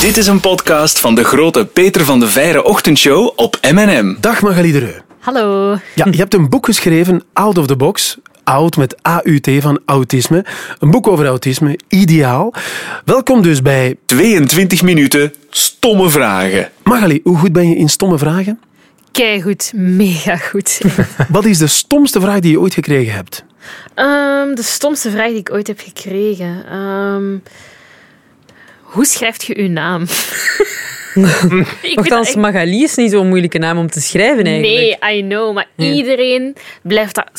Dit is een podcast van de grote Peter van de Veire ochtendshow op M&M. Dag Magali de Reu. Hallo. Ja, je hebt een boek geschreven, Out of the Box. Oud met AUT van autisme. Een boek over autisme, ideaal. Welkom dus bij 22 minuten stomme vragen. Magali. Hoe goed ben je in stomme vragen? Keigoed, mega goed. Wat is de stomste vraag die je ooit gekregen hebt? Ehm, de stomste vraag die ik ooit heb gekregen. Ehm, hoe schrijft je uw naam? Nochtans, Magali is niet zo'n moeilijke naam om te schrijven eigenlijk. Nee, I know. Maar iedereen blijft dat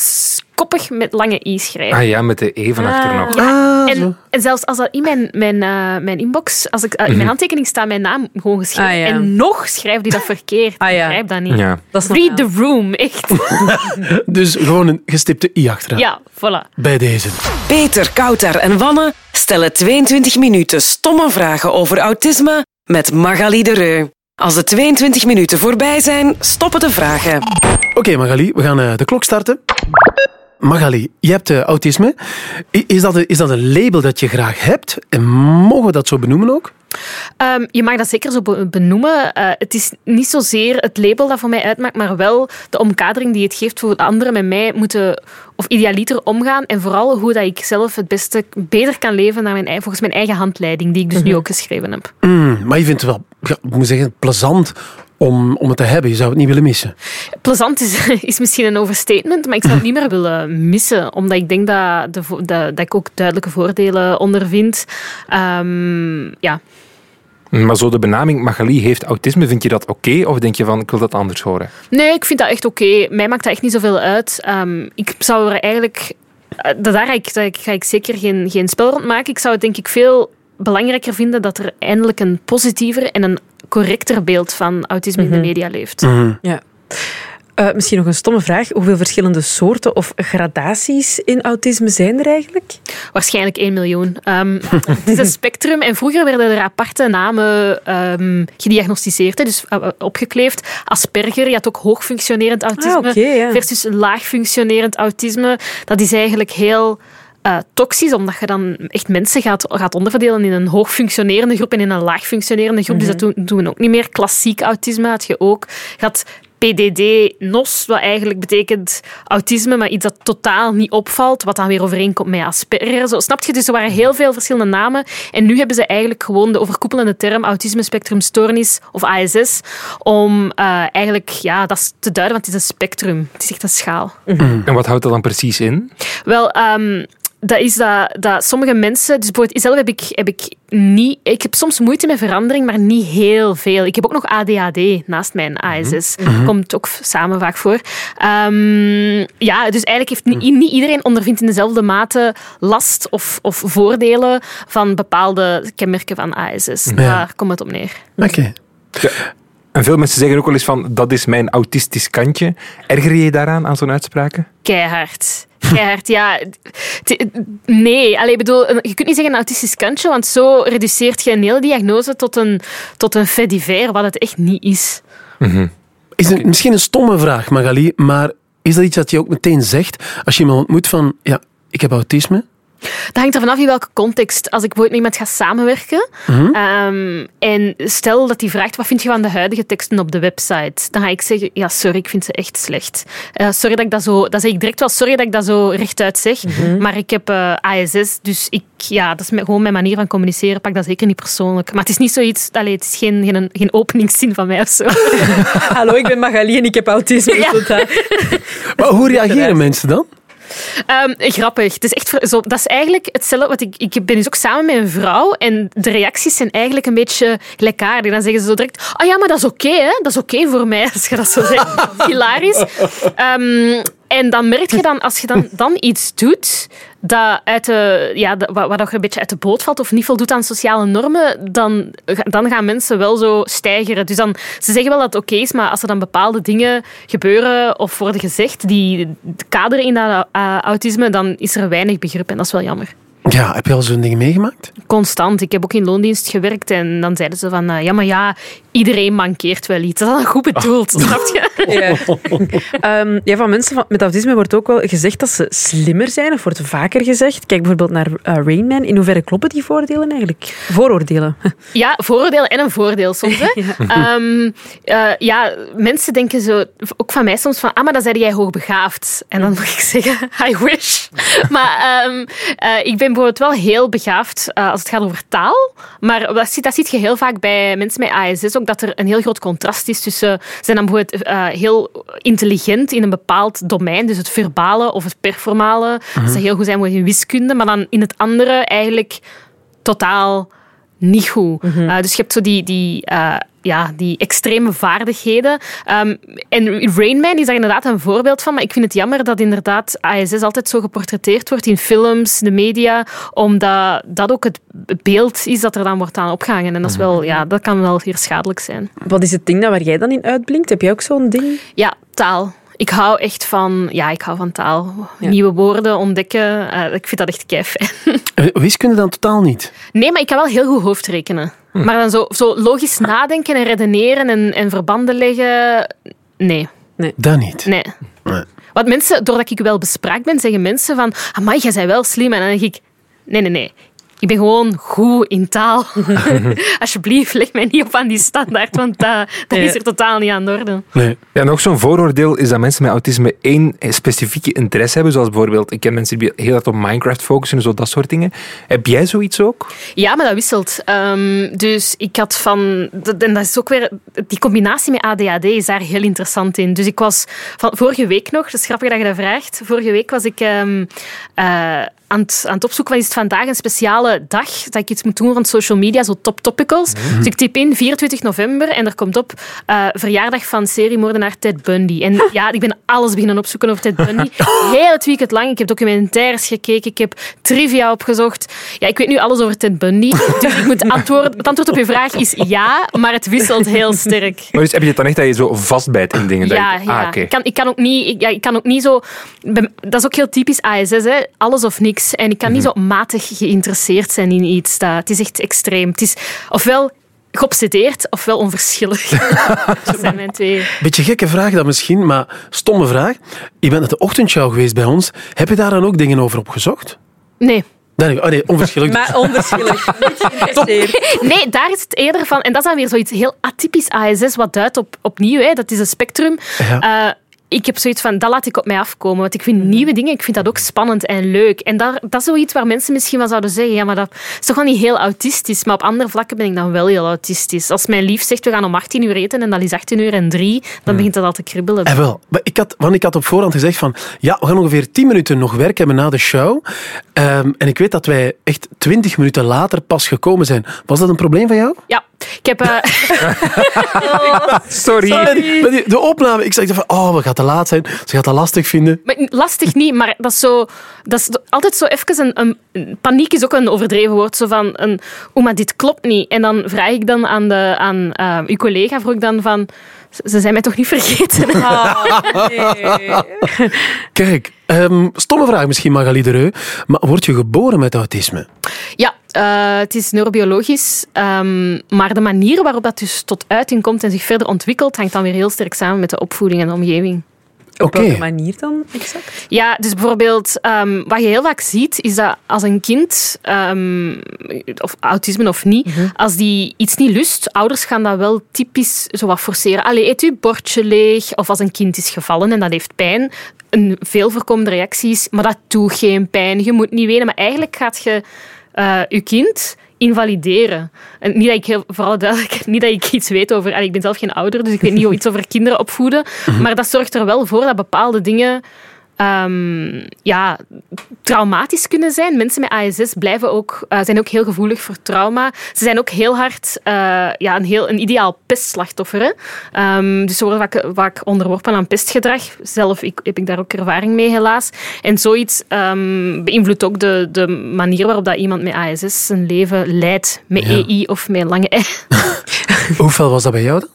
koppig met lange i schrijven. Ah ja, met de E van achter nog. Ja, Ah, en, en zelfs als dat in mijn, mijn, eh, mijn inbox, als ik, eh, in mijn handtekening staat mijn naam gewoon geschreven. Ah, ja. En nog schrijft die dat verkeerd. Ah, ja. Ik begrijp dat niet. Ja. Dat is nog Read the room, echt. Dus gewoon een gestipte i achteraan. Ja, voilà. Bij deze. Peter, Kouter en Wanne stellen 22 minuten stomme vragen over autisme met Magali de Reu. Als de 22 minuten voorbij zijn, stoppen de vragen. Oké Magali, we gaan eh, de klok starten. Magali, je hebt eh, autisme. Is dat, is dat een label dat je graag hebt? En mogen we dat zo benoemen ook? Ehm, je mag dat zeker zo be- benoemen. Eh, het is niet zozeer het label dat voor mij uitmaakt, maar wel de omkadering die het geeft voor anderen met mij moeten, of idealiter omgaan. En vooral hoe dat ik zelf het beste beter kan leven naar mijn, volgens mijn eigen handleiding, die ik dus nu ook geschreven heb. Mm, maar je vindt het wel, ja, ik moet zeggen, plezant om, om het te hebben. Je zou het niet willen missen. Plezant is, is misschien een overstatement, maar ik zou het niet meer willen missen. Omdat ik denk dat, de, dat, dat ik ook duidelijke voordelen ondervind. Ehm, ja, Maar zo de benaming Magali heeft autisme, vind je dat oké? of denk je van, ik wil dat anders horen? Nee, ik vind dat echt oké. Mij maakt dat echt niet zoveel uit. Ehm, ik zou er eigenlijk... eh, Daar ga ik, daar ga ik zeker geen, geen spel rond maken. Ik zou het denk ik veel belangrijker vinden dat er eindelijk een positiever en een correcter beeld van autisme in de media leeft. Ja. Eh, misschien nog een stomme vraag. Hoeveel verschillende soorten of gradaties in autisme zijn er eigenlijk? Waarschijnlijk 1 miljoen. Ehm, het is een spectrum en vroeger werden er aparte namen ehm, gediagnosticeerd, dus eh, opgekleefd. Asperger, je had ook hoogfunctionerend autisme Ah, ja. versus laagfunctionerend autisme. Dat is eigenlijk heel eh, toxisch, omdat je dan echt mensen gaat, gaat onderverdelen in een hoogfunctionerende groep en in een laagfunctionerende groep. Dus dat doen, doen we ook niet meer. Klassiek autisme had je ook. Je had PDD-NOS, wat eigenlijk betekent autisme, maar iets dat totaal niet opvalt, wat dan weer overeenkomt met Asperger. Zo, snap je? Dus er waren heel veel verschillende namen. En nu hebben ze eigenlijk gewoon de overkoepelende term autisme spectrum stoornis of ASS, om eh, eigenlijk ja, dat te duiden, want het is een spectrum. Het is echt een schaal. En wat houdt dat dan precies in? Wel, ehm, dat is dat, dat sommige mensen... Dus bijvoorbeeld, zelf heb ik, heb ik niet... Ik heb soms moeite met verandering, maar niet heel veel. Ik heb ook nog ADHD naast mijn ASS. Komt ook samen vaak voor. Ehm, ja, dus eigenlijk heeft niet, niet iedereen ondervindt in dezelfde mate last of, of voordelen van bepaalde kenmerken van ASS. Daar komt het op neer. Oké. En veel mensen zeggen ook wel eens van, dat is mijn autistisch kantje. Erger je je daaraan, aan zo'n uitspraken? Keihard. Ja. T- Nee, Allee, ik bedoel, je kunt niet zeggen een autistisch kantje, want zo reduceert je een hele diagnose tot een, tot een fait divers, wat het echt niet is. Is het misschien een stomme vraag, Magali, maar is dat iets dat je ook meteen zegt als je iemand ontmoet van, ja, ik heb autisme? Dat hangt er vanaf in welke context. Als ik bijvoorbeeld met iemand ga samenwerken ehm, en stel dat hij vraagt wat vind je van de huidige teksten op de website, dan ga ik zeggen, ja, sorry, ik vind ze echt slecht. Eh, sorry dat ik dat zo... Dan zeg ik direct wel sorry dat ik dat zo rechtuit zeg, maar ik heb eh, ASS, dus ik, ja, dat is gewoon mijn manier van communiceren. Pak dat zeker niet persoonlijk. Maar het is niet zoiets... Allee, het is geen, geen, geen openingszin van mij of zo. Hallo, ik ben Magali en ik heb autisme. Ja. Dat- Maar hoe reageren mensen dan? Ehm, grappig. Het is echt zo, dat is eigenlijk hetzelfde. Wat ik, ik ben dus ook samen met een vrouw en de reacties zijn eigenlijk een beetje gelijkaardig. Dan zeggen ze zo direct: Oh ja, maar dat is oké, hè? Dat is oké voor mij als je dat zo zegt. Hilarisch. Ehm, en dan merk je dan, als je dan, dan iets doet dat uit de, ja, dat- wat, wat een beetje uit de boot valt of niet voldoet aan sociale normen, dan, dan gaan mensen wel zo stijgeren. Dus dan, ze zeggen wel dat het oké is, maar als er dan bepaalde dingen gebeuren of worden gezegd die kaderen in dat eh, autisme, dan is er weinig begrip en dat is wel jammer. Ja, heb je al zo'n ding meegemaakt? Constant. Ik heb ook in loondienst gewerkt en dan zeiden ze van, eh, ja, maar ja, iedereen mankeert wel iets. Dat is dan goed bedoeld, snap je? Ja. Ehm, ja, van mensen met autisme wordt ook wel gezegd dat ze slimmer zijn, of wordt vaker gezegd. Kijk bijvoorbeeld naar eh, Rain Man. In hoeverre kloppen die voordelen eigenlijk? Vooroordelen. Ja, vooroordeel en een voordeel soms. Hè? Ehm, eh, ja, mensen denken zo, ook van mij soms van, ah, maar dan zei jij hoogbegaafd. En dan moet ik zeggen, I wish. Maar ehm, eh, ik ben bijvoorbeeld wel heel begaafd eh, als het gaat over taal. Maar dat zie, dat zie je heel vaak bij mensen met ASS ook, dat er een heel groot contrast is tussen, ze zijn dan bijvoorbeeld eh, heel intelligent in een bepaald domein, dus het verbale of het performale. Dat ze heel goed zijn in wiskunde, maar dan in het andere eigenlijk totaal niet goed. Uh, dus je hebt zo die, die, uh, ja, die extreme vaardigheden. Um, en Rain Man is daar inderdaad een voorbeeld van. Maar ik vind het jammer dat inderdaad ASS altijd zo geportretteerd wordt in films, de media, omdat dat ook het beeld is dat er dan wordt aan opgehangen. En dat, is wel, ja, dat kan wel weer schadelijk zijn. Wat is het ding dat waar jij dan in uitblinkt? Heb jij ook zo'n ding? Ja, taal. Ik hou echt van, ja, ik hou van taal. Ja. Nieuwe woorden ontdekken. Uh, ik vind dat echt kei fijn. Wiskunde dan totaal niet? Nee, maar ik kan wel heel goed hoofdrekenen. Hm. Maar dan zo, zo logisch nadenken en redeneren en, en verbanden leggen, nee. Nee. Dat niet? Nee. nee. Want mensen, doordat ik wel bespraakt ben, zeggen mensen van, amai, jij bent wel slim. En dan denk ik, nee, nee, nee. Ik ben gewoon goed in taal. Alsjeblieft, leg mij niet op aan die standaard, want dat is er totaal niet aan de orde. Nee. Ja, nog zo'n vooroordeel is dat mensen met autisme één specifieke interesse hebben. Zoals bijvoorbeeld, ik ken mensen die heel hard op Minecraft focussen en zo, dat soort dingen. Heb jij zoiets ook? Ja, maar dat wisselt. Um, dus ik had van... En dat is ook weer... Die combinatie met ADHD is daar heel interessant in. Dus ik was van vorige week nog... Dat is grappig dat je dat vraagt. Vorige week was ik... Um, uh, aan het, aan het opzoeken, wat is het vandaag een speciale dag dat ik iets moet doen rond social media, zo top topicals. Mm -hmm. Dus ik typ in 24 november en er komt op uh, verjaardag van seriemoordenaar Ted Bundy. En ja, ik ben alles beginnen opzoeken over Ted Bundy. Heel het weekend lang. Ik heb documentaires gekeken, ik heb trivia opgezocht. Ja, ik weet nu alles over Ted Bundy. Dus ik moet antwoorden. Het antwoord op je vraag is ja, maar het wisselt heel sterk. Maar dus heb je het dan echt dat je zo vastbijt in dingen? Ja, je, ja. Ah, okay. ik, kan, ik kan ook niet... Ik, ja, ik kan ook niet zo... Dat is ook heel typisch ASS, hè. alles of niks. En ik kan niet zo matig geïnteresseerd zijn in iets. Dat, het is echt extreem. Het is ofwel geobsedeerd ofwel onverschillig. dat zijn mijn twee. Beetje gekke vraag dan misschien, maar stomme vraag. Je bent naar de ochtendshow geweest bij ons. Heb je daar dan ook dingen over opgezocht? Nee. Nee, oh nee, onverschillig. Maar onverschillig. nee, daar is het eerder van... En dat is dan weer zoiets heel atypisch ASS, wat duidt op, opnieuw. Hè, dat is een spectrum. Ja. Uh, ik heb zoiets van, dat laat ik op mij afkomen. Want ik vind nieuwe dingen, ik vind dat ook spannend en leuk. En daar, dat is zoiets waar mensen misschien wel zouden zeggen, ja, maar dat is toch wel niet heel autistisch. Maar op andere vlakken ben ik dan wel heel autistisch. Als mijn lief zegt, we gaan om 18 uur eten en dat is 18 uur en 3, dan begint dat al te kribbelen. En wel, maar ik had, want ik had op voorhand gezegd van, ja, we gaan ongeveer 10 minuten nog werk hebben na de show. Um, en ik weet dat wij echt 20 minuten later pas gekomen zijn. Was dat een probleem van jou? Ja. Ik heb... Uh... oh, sorry. sorry. De opname, ik zei van, oh, we gaan te laat zijn. Ze gaat dat lastig vinden. Maar, lastig niet, maar dat is, zo, dat is altijd zo even een, een... Paniek is ook een overdreven woord. Zo van, een, oh, maar dit klopt niet. En dan vraag ik dan aan, de, aan uh, uw collega, vroeg ik dan van... Ze zijn mij toch niet vergeten? Oh, nee. Kijk, um, stomme vraag misschien, Magali de Reu. Maar word je geboren met autisme? Ja, uh, het is neurobiologisch. Um, maar de manier waarop dat dus tot uiting komt en zich verder ontwikkelt, hangt dan weer heel sterk samen met de opvoeding en de omgeving. Op okay. welke manier dan exact? Ja, dus bijvoorbeeld, um, wat je heel vaak ziet, is dat als een kind, um, of autisme of niet, mm -hmm. als die iets niet lust, ouders gaan dat wel typisch zo wat forceren. Allee, eet je bordje leeg. Of als een kind is gevallen en dat heeft pijn. Een veel voorkomende reactie is, maar dat doet geen pijn, je moet niet wenen. Maar eigenlijk gaat je uh, je kind invalideren. En niet dat ik heel, vooral duidelijk, niet dat ik iets weet over. Ik ben zelf geen ouder, dus ik weet niet iets over kinderen opvoeden. Maar dat zorgt er wel voor dat bepaalde dingen. Um, ja, traumatisch kunnen zijn. Mensen met ASS blijven ook, uh, zijn ook heel gevoelig voor trauma. Ze zijn ook heel hard uh, ja, een, heel, een ideaal pestslachtoffer. Hè? Um, dus ze worden vaak, vaak onderworpen aan pestgedrag. Zelf ik, heb ik daar ook ervaring mee, helaas. En zoiets um, beïnvloedt ook de, de manier waarop dat iemand met ASS zijn leven leidt. Met ja. EI of met lange E. Hoeveel was dat bij jou dan?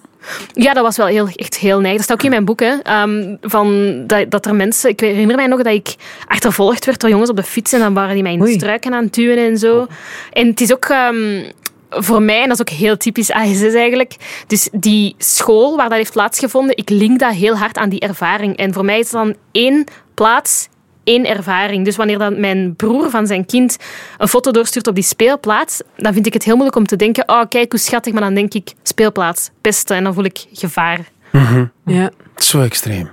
Ja, dat was wel heel, echt heel neig. Dat staat ook in mijn boek. Hè. Ehm, van dat, dat er mensen... Ik herinner mij nog dat ik achtervolgd werd door jongens op de fiets en dan waren die mij in struiken aan het duwen en zo. En het is ook... ehm, voor mij, en dat is ook heel typisch ASS eigenlijk, dus die school waar dat heeft plaatsgevonden, ik link dat heel hard aan die ervaring. En voor mij is dan één plaats, één ervaring. Dus wanneer dan mijn broer van zijn kind een foto doorstuurt op die speelplaats, dan vind ik het heel moeilijk om te denken, oh kijk hoe schattig, maar dan denk ik speelplaats, pesten, en dan voel ik gevaar. Ja. Zo extreem.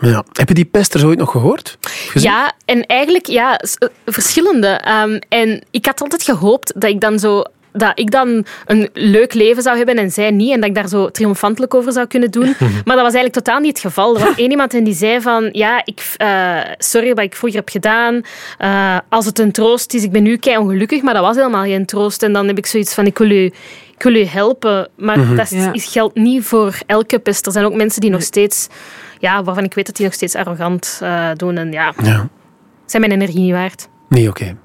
Ja. Heb je die pesters ooit nog gehoord? Gezien? Ja, en eigenlijk ja, eh, verschillende. Ehm, en ik had altijd gehoopt dat ik dan zo dat ik dan een leuk leven zou hebben en zij niet. En dat ik daar zo triomfantelijk over zou kunnen doen. Maar dat was eigenlijk totaal niet het geval. Er was één iemand en die zei van... Ja, ik, eh, sorry wat ik vroeger heb gedaan. Eh, als het een troost is, ik ben nu kei ongelukkig. Maar dat was helemaal geen troost. En dan heb ik zoiets van... Ik wil u, ik wil u helpen. Maar dat is, Ja. geldt niet voor elke pest. Er zijn ook mensen die nog steeds... Ja, waarvan ik weet dat die nog steeds arrogant eh, doen. En ja, Ja. zijn mijn energie niet waard. Nee, oké.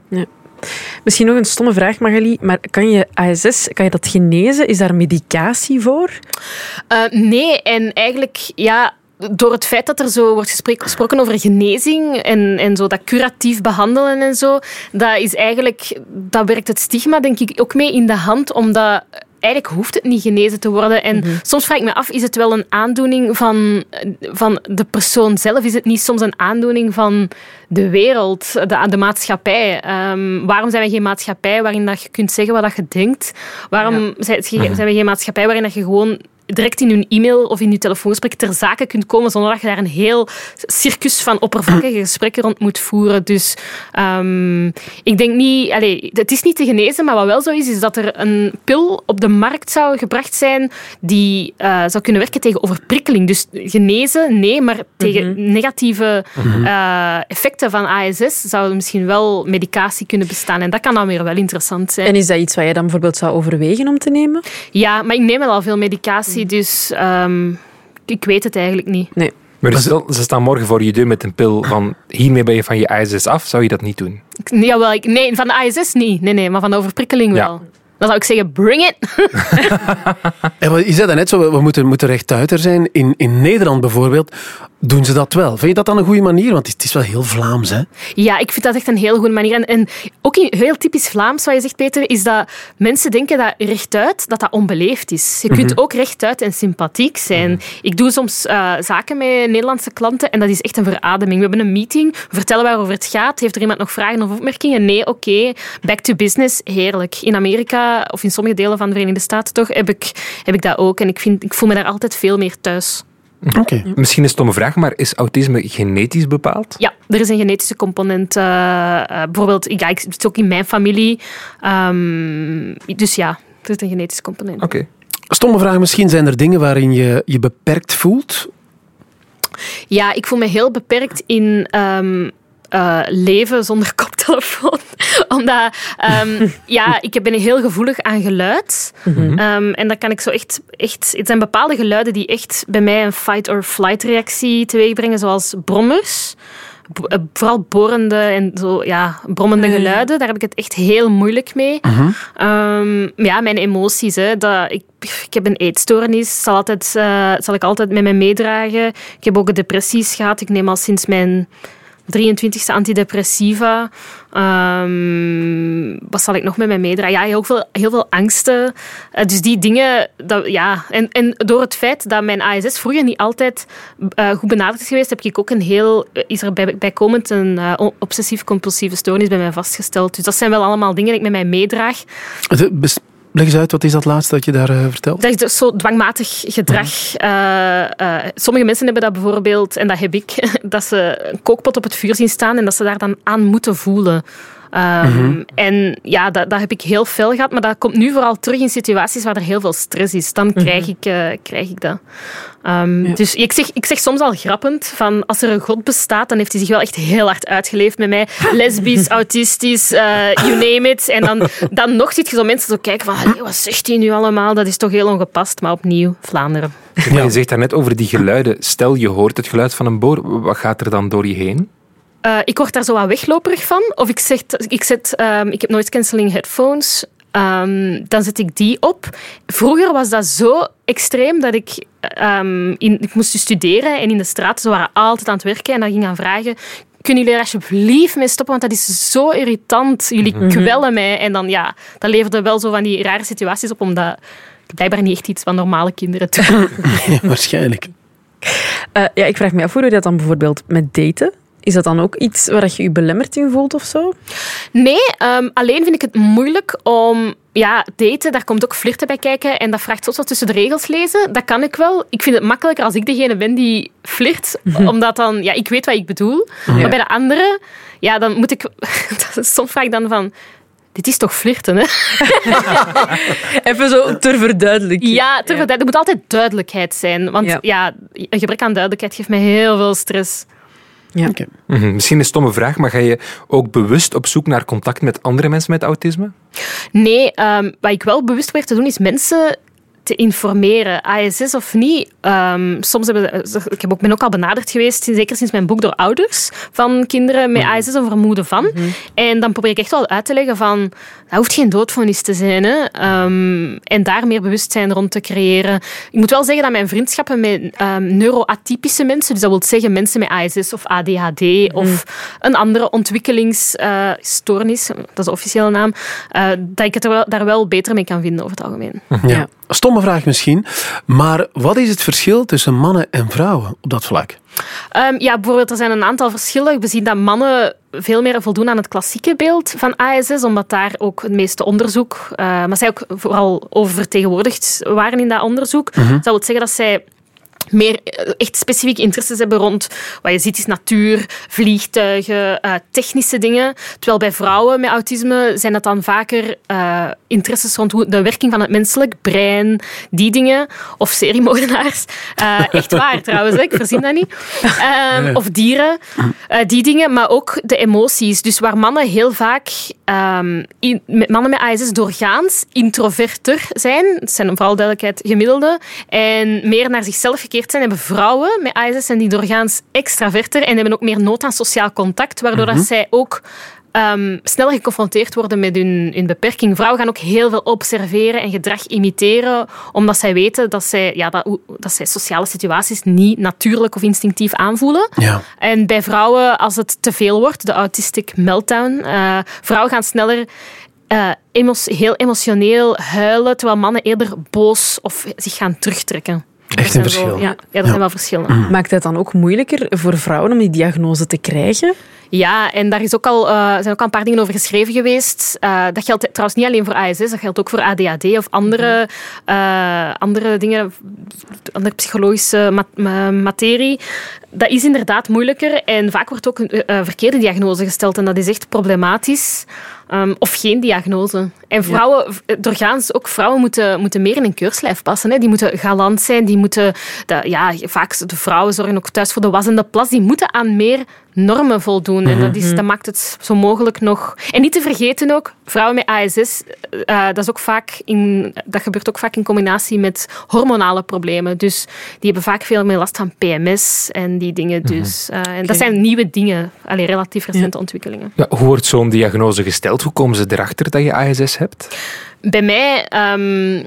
Misschien nog een stomme vraag, Magali. Maar kan je ASS, kan je dat genezen? Is daar medicatie voor? Eh, nee, en eigenlijk, ja, door het feit dat er zo wordt gesproken over genezing en, en zo dat curatief behandelen en zo, dat is eigenlijk, dat werkt het stigma denk ik ook mee in de hand, omdat eigenlijk hoeft het niet genezen te worden. En soms vraag ik me af, is het wel een aandoening van, van de persoon zelf? Is het niet soms een aandoening van de wereld, de, de maatschappij? Ehm, waarom zijn we geen maatschappij waarin dat je kunt zeggen wat dat je denkt? Waarom zijn, zijn we geen maatschappij waarin dat je gewoon direct in je e-mail of in je telefoongesprek ter zake kunt komen zonder dat je daar een heel circus van oppervlakkige gesprekken rond moet voeren. Dus ehm, ik denk niet... Allee, het is niet te genezen, maar wat wel zo is, is dat er een pil op de markt zou gebracht zijn die eh, zou kunnen werken tegen overprikkeling. Dus genezen, nee, maar tegen negatieve eh, effecten van ASS zou er misschien wel medicatie kunnen bestaan. En dat kan dan weer wel interessant zijn. En is dat iets wat jij dan bijvoorbeeld zou overwegen om te nemen? Ja, maar ik neem wel al veel medicatie, dus ehm, ik weet het eigenlijk niet. Nee. Maar dus stel, ze staan morgen voor je deur met een pil van hiermee ben je van je ISS af, zou je dat niet doen? Ik, nee, jawel, ik, nee, van de ASS niet. Nee, nee, maar van de overprikkeling Ja. wel. Dan zou ik zeggen, bring it. En wat- je zei net zo, we- we moeten, moeten rechtuiter zijn. In, in Nederland bijvoorbeeld doen ze dat wel. Vind je dat dan een goede manier? Want het is, wel heel Vlaams, hè? Ja, ik vind dat echt een heel goede manier. En, en ook heel typisch Vlaams, wat je zegt, Peter, is dat mensen denken dat rechtuit dat dat onbeleefd is. Je kunt ook rechtuit en sympathiek zijn. Ik doe soms eh, zaken met Nederlandse klanten en dat is echt een verademing. We hebben een meeting, we vertellen waarover het gaat. Heeft er iemand nog vragen of opmerkingen? Nee, oké. Back to business, heerlijk. In Amerika, of in sommige delen van de Verenigde Staten toch, heb ik, heb ik dat ook. En ik, vind, ik voel me daar altijd veel meer thuis. Oké. Misschien een stomme vraag, maar is autisme genetisch bepaald? Ja, er is een genetische component. eh, eh, bijvoorbeeld, ja, ik zit ook in mijn familie. Ehm, dus ja, er is een genetische component. Oké. Stomme vraag misschien. Zijn er dingen waarin je je beperkt voelt? Ja, ik voel me heel beperkt in ehm, eh, leven zonder koptelefoon. Omdat, ehm, ja, ik ben heel gevoelig aan geluid. Ehm, en dan kan ik zo echt, echt... Het zijn bepaalde geluiden die echt bij mij een fight-or-flight reactie teweegbrengen, zoals brommers. Eh, Vooral borende en zo, ja, brommende geluiden, daar heb ik het echt heel moeilijk mee. Ehm, ja, mijn emoties. Hè, dat, ik, ik heb een eetstoornis, zal, altijd, eh, zal ik altijd met me meedragen. Ik heb ook depressies gehad. Ik neem al sinds mijn 23e antidepressiva. Ehm, wat zal ik nog met mij meedragen? Ja, heel veel, heel veel angsten. Eh, dus die dingen... Dat, ja. en, en door het feit dat mijn ASS vroeger niet altijd eh, goed benaderd is geweest, heb ik ook een heel... eh, Is er bij, bijkomend een obsessief-compulsieve stoornis bij mij vastgesteld. Dus dat zijn wel allemaal dingen die ik met mij meedraag. Leg eens uit, wat is dat laatste dat je daar eh, vertelt? Dat is dus zo dwangmatig gedrag. Eh, eh, sommige mensen hebben dat bijvoorbeeld, en dat heb ik, dat ze een kookpot op het vuur zien staan en dat ze daar dan aan moeten voelen. Ehm, En ja, dat, dat heb ik heel fel gehad, maar dat komt nu vooral terug in situaties waar er heel veel stress is. Dan krijg, ik, eh, krijg ik dat. Ehm, Dus ik zeg, ik zeg soms al grappend, van als er een god bestaat, dan heeft hij zich wel echt heel hard uitgeleefd met mij. Lesbisch, autistisch, eh, you name it. En dan, dan nog zit je zo mensen zo kijken van, "Allee, wat zegt hij nu allemaal? Dat is toch heel ongepast, maar opnieuw, Vlaanderen. Maar je zegt daarnet over die geluiden. Stel, je hoort het geluid van een boor. Wat gaat er dan door je heen? Eh, ik word daar zo wat wegloperig van. Of ik, zeg, ik, zet, ehm, ik heb noise cancelling headphones. ehm, dan zet ik die op. Vroeger was dat zo extreem dat ik... ehm, in, ik moest dus studeren en in de straat, ze waren altijd aan het werken en dan ging ik aan vragen... Kunnen jullie er alsjeblieft mee stoppen? Want dat is zo irritant. Jullie kwellen mij. En dan, ja, dat leverde wel zo van die rare situaties op, omdat ik blijkbaar niet echt iets van normale kinderen doe. Waarschijnlijk. Eh, ja, ik vraag me af hoe je dat dan bijvoorbeeld met daten. Is dat dan ook iets waar je je belemmerd in voelt of zo? Nee, ehm, alleen vind ik het moeilijk om... Ja, daten, daar komt ook flirten bij kijken. En dat vraagt soms wat tussen de regels lezen. Dat kan ik wel. Ik vind het makkelijker als ik degene ben die flirt. Omdat dan... Ja, ik weet wat ik bedoel. Maar bij de anderen... Ja, dan moet ik... soms vraag ik dan van... Dit is toch flirten, hè? Even zo ter verduidelijking. Ja, ter verduid- er moet altijd duidelijkheid zijn. Want Ja. ja. een gebrek aan duidelijkheid geeft mij heel veel stress. Oké. Mhm. Misschien een stomme vraag, maar ga je ook bewust op zoek naar contact met andere mensen met autisme? Nee, ehm, wat ik wel bewust probeer te doen, is mensen te informeren. ASS of niet. Ehm, soms hebben ze- ik heb ook, ben ook al benaderd geweest, zeker sinds mijn boek, door ouders van kinderen met ASS of vermoeden van. En dan probeer ik echt wel uit te leggen van, dat hoeft geen doodvonnis te zijn. Hè. Ehm, en daar meer bewustzijn rond te creëren. Ik moet wel zeggen dat mijn vriendschappen met ehm, neuroatypische mensen, dus dat wil zeggen mensen met ASS of ADHD of een andere ontwikkelingsstoornis, dat is de officiële naam, eh, dat ik het er wel, daar wel beter mee kan vinden over het algemeen. Ja. Stomme vraag misschien, maar wat is het verschil tussen mannen en vrouwen op dat vlak? Ehm, ja, bijvoorbeeld, er zijn een aantal verschillen. We zien dat mannen veel meer voldoen aan het klassieke beeld van ASS, omdat daar ook het meeste onderzoek, eh, maar zij ook vooral oververtegenwoordigd waren in dat onderzoek. Dat wil zeggen dat zij meer eh, echt specifieke interesses hebben rond wat je ziet is natuur, vliegtuigen, eh, technische dingen. Terwijl bij vrouwen met autisme zijn dat dan vaker eh, interesses rond hoe, de werking van het menselijk brein, die dingen. Of seriemoordenaars. Echt waar trouwens, ik verzin dat niet. Ehm, of dieren, die dingen. Maar ook de emoties. Dus waar mannen heel vaak, ehm, in, met mannen met ASS doorgaans introverter zijn. Het zijn vooral duidelijkheid gemiddelde. En meer naar zichzelf zijn, hebben vrouwen met ASS zijn die doorgaans extraverter en hebben ook meer nood aan sociaal contact, waardoor dat zij ook ehm, sneller geconfronteerd worden met hun, hun beperking. Vrouwen gaan ook heel veel observeren en gedrag imiteren, omdat zij weten dat zij, ja, dat, dat zij sociale situaties niet natuurlijk of instinctief aanvoelen. Ja. En bij vrouwen, als het te veel wordt, de autistic meltdown, eh, vrouwen gaan sneller eh, emos- heel emotioneel huilen, terwijl mannen eerder boos of zich gaan terugtrekken. Echt Er zijn een wel- verschil. ja, ja, er zijn wel verschillen. Maakt het dan ook moeilijker voor vrouwen om die diagnose te krijgen? Ja, en daar is ook al, eh, zijn ook al een paar dingen over geschreven geweest. Eh, dat geldt trouwens niet alleen voor ASS, dat geldt ook voor ADHD of andere, eh, andere dingen, andere psychologische ma- ma- materie. Dat is inderdaad moeilijker en vaak wordt ook een verkeerde diagnose gesteld en dat is echt problematisch. Ehm, of geen diagnose. En vrouwen, doorgaans ook vrouwen moeten, moeten meer in een keurslijf passen. Hè. Die moeten galant zijn, die moeten, de, ja, vaak de vrouwen zorgen ook thuis voor de was en de plas, die moeten aan meer normen voldoen. En dat, is, dat maakt het zo mogelijk nog... En niet te vergeten ook, vrouwen met ASS, eh, dat, is ook vaak in, dat gebeurt ook vaak in combinatie met hormonale problemen. Dus die hebben vaak veel meer last van PMS en die dingen. Dus, eh, en dat zijn nieuwe dingen, alleen relatief recente ontwikkelingen. Ja, hoe wordt zo'n diagnose gesteld? Hoe komen ze erachter dat je ASS hebt? Bij mij... ehm,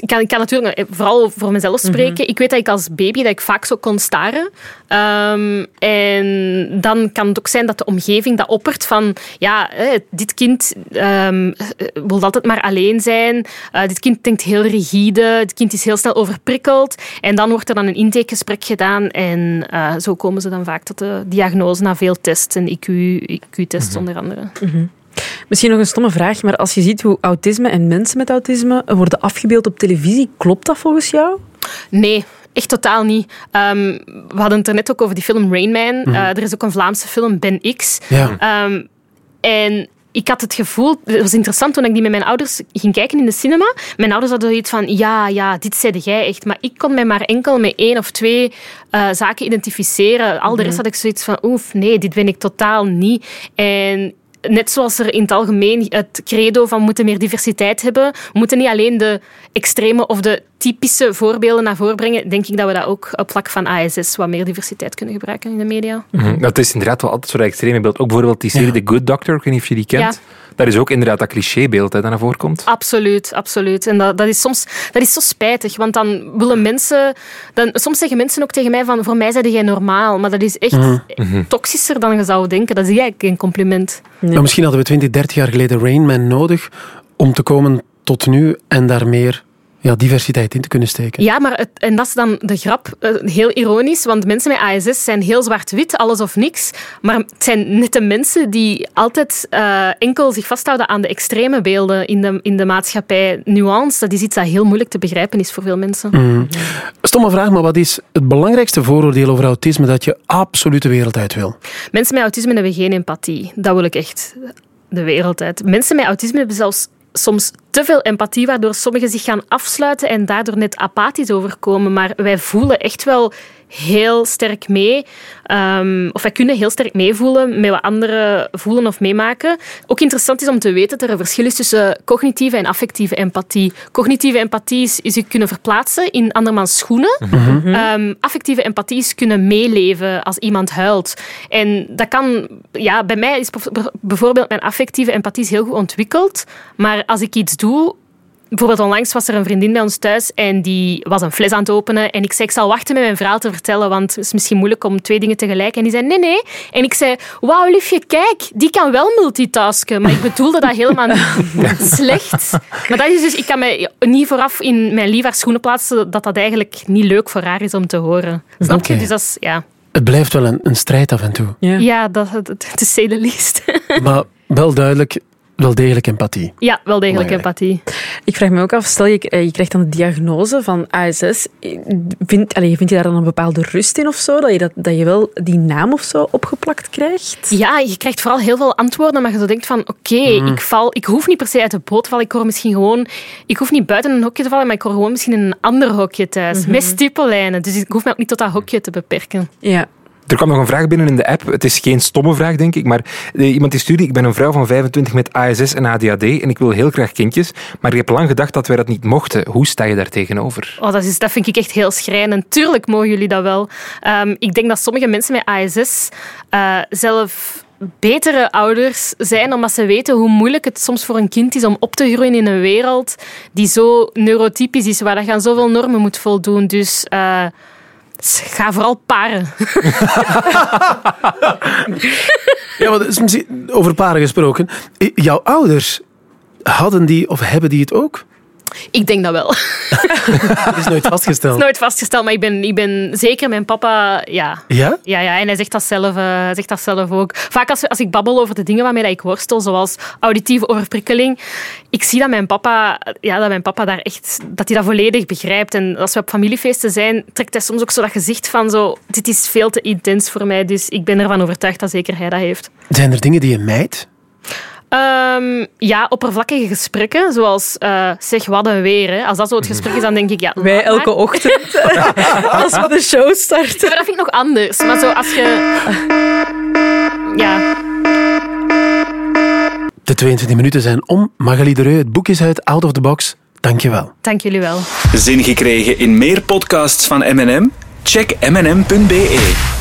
ik kan, ik kan natuurlijk eh, vooral voor mezelf spreken. Ik weet dat ik als baby dat ik vaak zo kon staren. Ehm, en dan kan het ook zijn dat de omgeving dat oppert van ja, hè, dit kind ehm, wil altijd maar alleen zijn. Eh, dit kind denkt heel rigide. Dit kind is heel snel overprikkeld. En dan wordt er dan een intakegesprek gedaan. En eh, zo komen ze dan vaak tot de diagnose na veel tests en IQ, IQ-tests onder andere. Misschien nog een stomme vraag, maar als je ziet hoe autisme en mensen met autisme worden afgebeeld op televisie, klopt dat volgens jou? Nee, echt totaal niet. Ehm, we hadden het er net ook over die film Rain Man. Eh, er is ook een Vlaamse film, Ben X. Ja. Ehm, en ik had het gevoel, het was interessant toen ik die met mijn ouders ging kijken in de cinema. Mijn ouders hadden zoiets van, ja, ja, dit zeide jij echt. Maar ik kon mij maar enkel met één of twee eh, zaken identificeren. Al de rest had ik zoiets van, oef, nee, dit ben ik totaal niet. En net zoals er in het algemeen het credo van moeten meer diversiteit hebben, we moeten niet alleen de extreme of de typische voorbeelden naar voren brengen, denk ik dat we dat ook op vlak van ASS wat meer diversiteit kunnen gebruiken in de media. Mhm. Dat is inderdaad wel altijd zo'n extreme beeld. Ook bijvoorbeeld die serie Ja. The Good Doctor, ik weet niet of je die kent. Dat is ook inderdaad dat clichébeeld hè, dat naar voren komt. Absoluut, absoluut. En dat, dat is soms dat is zo spijtig, want dan willen mensen... Dan, soms zeggen mensen ook tegen mij van, voor mij zijn jij normaal. Maar dat is echt toxischer dan je zou denken. Dat is eigenlijk geen compliment. Maar misschien hadden we 20, 30 jaar geleden Rain Man nodig om te komen tot nu en daar meer ja, diversiteit in te kunnen steken. Ja, maar het, en dat is dan de grap. eh, heel ironisch, want mensen met ASS zijn heel zwart-wit, alles of niks. Maar het zijn net de mensen die altijd eh, enkel zich vasthouden aan de extreme beelden in de, in de maatschappij. Nuance, dat is iets dat heel moeilijk te begrijpen is voor veel mensen. Mm. Stomme vraag, maar wat is het belangrijkste vooroordeel over autisme dat je absoluut de wereld uit wil? Mensen met autisme hebben geen empathie. Dat wil ik echt de wereld uit. Mensen met autisme hebben zelfs soms te veel empathie, waardoor sommigen zich gaan afsluiten en daardoor net apathisch overkomen. Maar wij voelen echt wel heel sterk mee. Ehm, of wij kunnen heel sterk meevoelen met wat anderen voelen of meemaken. Ook interessant is om te weten dat er een verschil is tussen cognitieve en affectieve empathie. Cognitieve empathie is, is je kunnen verplaatsen in andermans schoenen. Ehm, affectieve empathie is kunnen meeleven als iemand huilt. En dat kan... Ja, bij mij is bijv- bijvoorbeeld mijn affectieve empathie is heel goed ontwikkeld. Maar als ik iets doe... Bijvoorbeeld onlangs was er een vriendin bij ons thuis en die was een fles aan het openen. En ik zei, ik zal wachten met mijn verhaal te vertellen, want het is misschien moeilijk om twee dingen tegelijk. En die zei, nee, nee. En ik zei, wauw, liefje, kijk, die kan wel multitasken. Maar ik bedoelde dat helemaal niet slecht. Maar dat is dus, ik kan mij niet vooraf in mijn lief haar schoenen plaatsen dat dat eigenlijk niet leuk voor haar is om te horen. Snap je? Dus dat is, ja. Het blijft wel een, een strijd af en toe. Ja. Ja, dat, dat, to say the least. Maar wel duidelijk, wel degelijk empathie. ja, wel degelijk Belangrijk. empathie. Ik vraag me ook af, stel je, eh, je krijgt dan de diagnose van ASS. Vind, allee, vind je daar dan een bepaalde rust in of zo? Dat je, dat, dat je wel die naam of zo opgeplakt krijgt? Ja, je krijgt vooral heel veel antwoorden, maar je zo denkt van oké, ik val, ik hoef niet per se uit de boot te vallen. Ik hoor misschien gewoon, ik hoef niet buiten een hokje te vallen, maar ik hoor gewoon misschien in een ander hokje thuis. Met stippellijnen. Dus ik hoef me ook niet tot dat hokje te beperken. Ja. Er kwam nog een vraag binnen in de app. Het is geen stomme vraag, denk ik. Maar eh, iemand die stuurde, ik ben een vrouw van 25 met ASS en ADHD en ik wil heel graag kindjes. Maar ik heb lang gedacht dat wij dat niet mochten. Hoe sta je daar tegenover? Oh, dat, is, dat vind ik echt heel schrijnend. Tuurlijk mogen jullie dat wel. Ehm, ik denk dat sommige mensen met ASS eh, zelf betere ouders zijn, omdat ze weten hoe moeilijk het soms voor een kind is om op te groeien in een wereld die zo neurotypisch is, waar je aan zoveel normen moet voldoen. Dus ga vooral paren. Ja, maar is over paren gesproken. Jouw ouders, hadden die of hebben die het ook? Ik denk dat wel. Dat is nooit vastgesteld. Nooit vastgesteld, maar ik ben, ik ben zeker mijn papa, ja. Ja? Ja, ja, en hij zegt dat zelf, hij zegt dat zelf ook. Vaak als, als ik babbel over de dingen waarmee dat ik worstel, zoals auditieve overprikkeling, ik zie dat mijn papa, ja, dat mijn papa daar echt, dat hij dat volledig begrijpt. En als we op familiefeesten zijn, trekt hij soms ook zo dat gezicht van zo, dit is veel te intens voor mij, dus ik ben ervan overtuigd dat zeker hij dat heeft. Zijn er dingen die je mijt? Ehm, ja, oppervlakkige gesprekken, zoals eh, zeg wat een weer. Hè. Als dat zo het gesprek is, dan denk ik, ja... Wij elke maar. ochtend, als we de show starten. Maar dat vind ik nog anders. Maar zo als je... Ja, De 22 minuten zijn om. Magali de Reu, het boek is uit, Out of the Box. Dank je wel. dank jullie wel. Zin gekregen in meer podcasts van M&M? Check mnm.be.